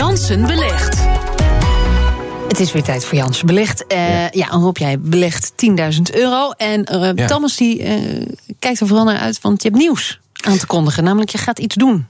Jansen belegt. Het is weer tijd voor Jansen Belegd. Uh, ja. ja, Rob, jij belegt 10.000 euro. En uh, ja. Thomas die, uh, kijkt er vooral naar uit, want je hebt nieuws aan te kondigen. Namelijk, je gaat iets doen.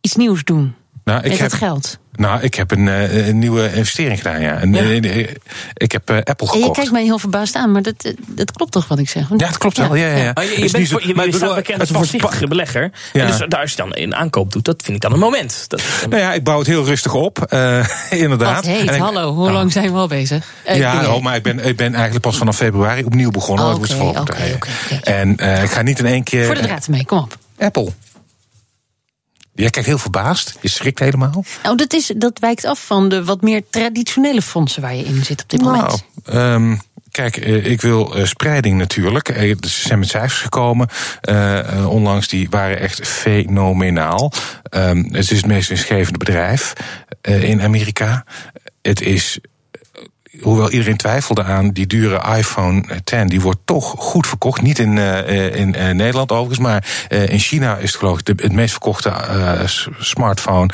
Iets nieuws doen. Nou, ik Met heb, dat geld. Nou, ik heb een, uh, een, nieuwe investering gedaan, ja. Een, ja. ik heb uh, Apple gekocht. En je kijkt mij heel verbaasd aan, maar dat, dat klopt toch wat ik zeg? Ja, dat klopt wel, ja. ja, ja. Je, je, bent, voor, je, je staat bekend als een voorzichtige belegger. Ja. Dus daar, als je dan een aankoop doet, dat vind ik dan een moment. Dat dan... Nou ja, ik bouw het heel rustig op, uh, inderdaad. Wat heet, ik, hallo, hoe nou, lang zijn we al bezig? ja, oh, maar ik ben, ik ben eigenlijk pas vanaf februari opnieuw begonnen. Oh, Oké, oké, oké. En ik ga niet in één keer... Voor de draad mee, kom op. Apple. Jij kijkt heel verbaasd. Je schrikt helemaal. Nou, dat, is, dat wijkt af van de wat meer traditionele fondsen waar je in zit op dit nou, moment. Um, Kijk, ik wil spreiding natuurlijk. Ze zijn met cijfers gekomen. Uh, onlangs, die waren echt fenomenaal. Um, het is het meest winstgevende bedrijf uh, in Amerika. Het is hoewel iedereen twijfelde aan die dure iPhone 10, die wordt toch goed verkocht. Niet in, uh, in uh, Nederland overigens, maar in China is het geloof ik de, het meest verkochte smartphone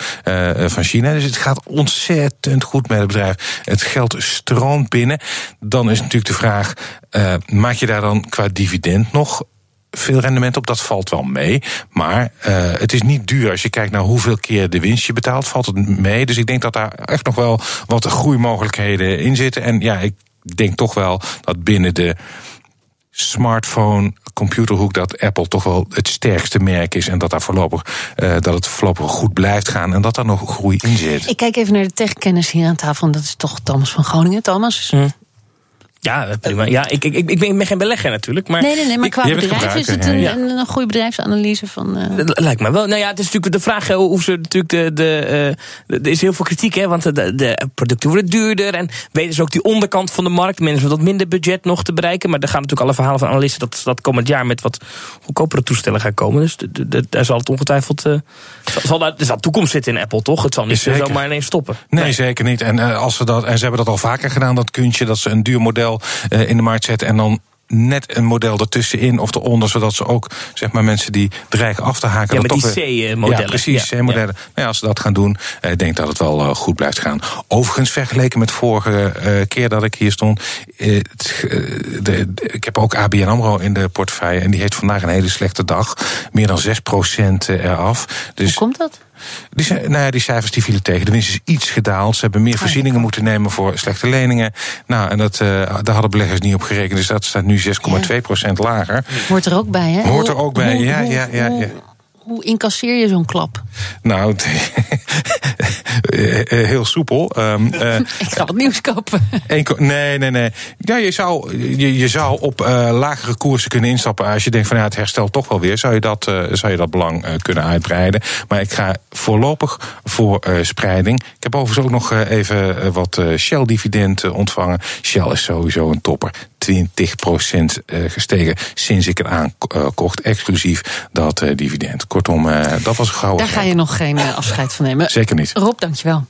van China. Dus het gaat ontzettend goed met het bedrijf. Het geld stroomt binnen. Dan is natuurlijk de vraag, maak je daar dan qua dividend nog veel rendement op. Dat valt wel mee. Maar uh, het is niet duur. Als je kijkt naar hoeveel keer de winst je betaalt, valt het mee. Dus ik denk dat daar echt nog wel wat groeimogelijkheden in zitten. En ja, ik denk toch wel dat binnen de smartphone, computerhoek, dat Apple toch wel het sterkste merk is. En dat, daar voorlopig, uh, dat het voorlopig goed blijft gaan. En dat daar nog groei in zit. Ik kijk even naar de techkennis hier aan tafel. En dat is toch Thomas van Groningen. Thomas? Hm. Ja, prima. Ja, ik, ik, ik, ben, geen belegger natuurlijk. Maar nee, nee, nee, maar qua bedrijf is het een, een, een goede bedrijfsanalyse van. Uh... Lijkt me wel. Nou ja, het is natuurlijk de vraag hoe ze natuurlijk de. de uh, er is heel veel kritiek, hè, want de, de producten worden duurder. En weten ze ook die onderkant van de markt. Mensen met wat minder budget nog te bereiken. Maar er gaan natuurlijk alle verhalen van analisten dat dat komend jaar met wat goedkopere toestellen gaan komen. Dus de, de, daar zal het ongetwijfeld. Uh, zal daar, er zal toekomst zitten in Apple, toch? Het zal niet zomaar ineens stoppen. Nee, nee, zeker niet. En, als ze dat, en ze hebben dat al vaker gedaan, dat kuntje, dat ze een duur model uh, in de markt zetten en dan net een model ertussenin of eronder, zodat ze ook zeg maar, mensen die dreigen af te haken. Ja, met die C-modellen. Ja, precies, C-modellen. Ja. Nou ja, als ze dat gaan doen, ik uh, denk dat het wel uh, goed blijft gaan. Overigens, vergeleken met vorige uh, keer dat ik hier stond, het, de, de, ik heb ook ABN AMRO in de portefeuille en die heeft vandaag een hele slechte dag. Meer dan 6% eraf. Dus, Hoe komt dat? Die, nou ja, die cijfers die vielen tegen. De winst is iets gedaald. Ze hebben meer oh, voorzieningen moeten nemen voor slechte leningen. Nou, en dat, uh, daar hadden beleggers niet op gerekend. Dus dat staat nu 6,2 ja. lager. Hoort er ook bij, hè? Hoort er ook bij, hoe, ja, ja, ja, ja hoe incasseer je zo'n klap? Nou, eh, eh, heel soepel. Um, uh, ik ga wat nieuws kopen. nee, nee, nee. Ja, je, zou, je, je zou op lagere koersen kunnen instappen. Als je denkt van ja, het herstelt toch wel weer. Zou je dat, zou je dat belang kunnen uitbreiden. Maar ik ga voorlopig voor spreiding. Ik heb overigens ook nog even wat Shell-dividend ontvangen. Shell is sowieso een topper. 20% gestegen sinds ik het aankocht. Exclusief dat dividend. Kortom, dat was gauw. Daar ga je nog geen afscheid van nemen. Zeker niet. Rob, dankjewel.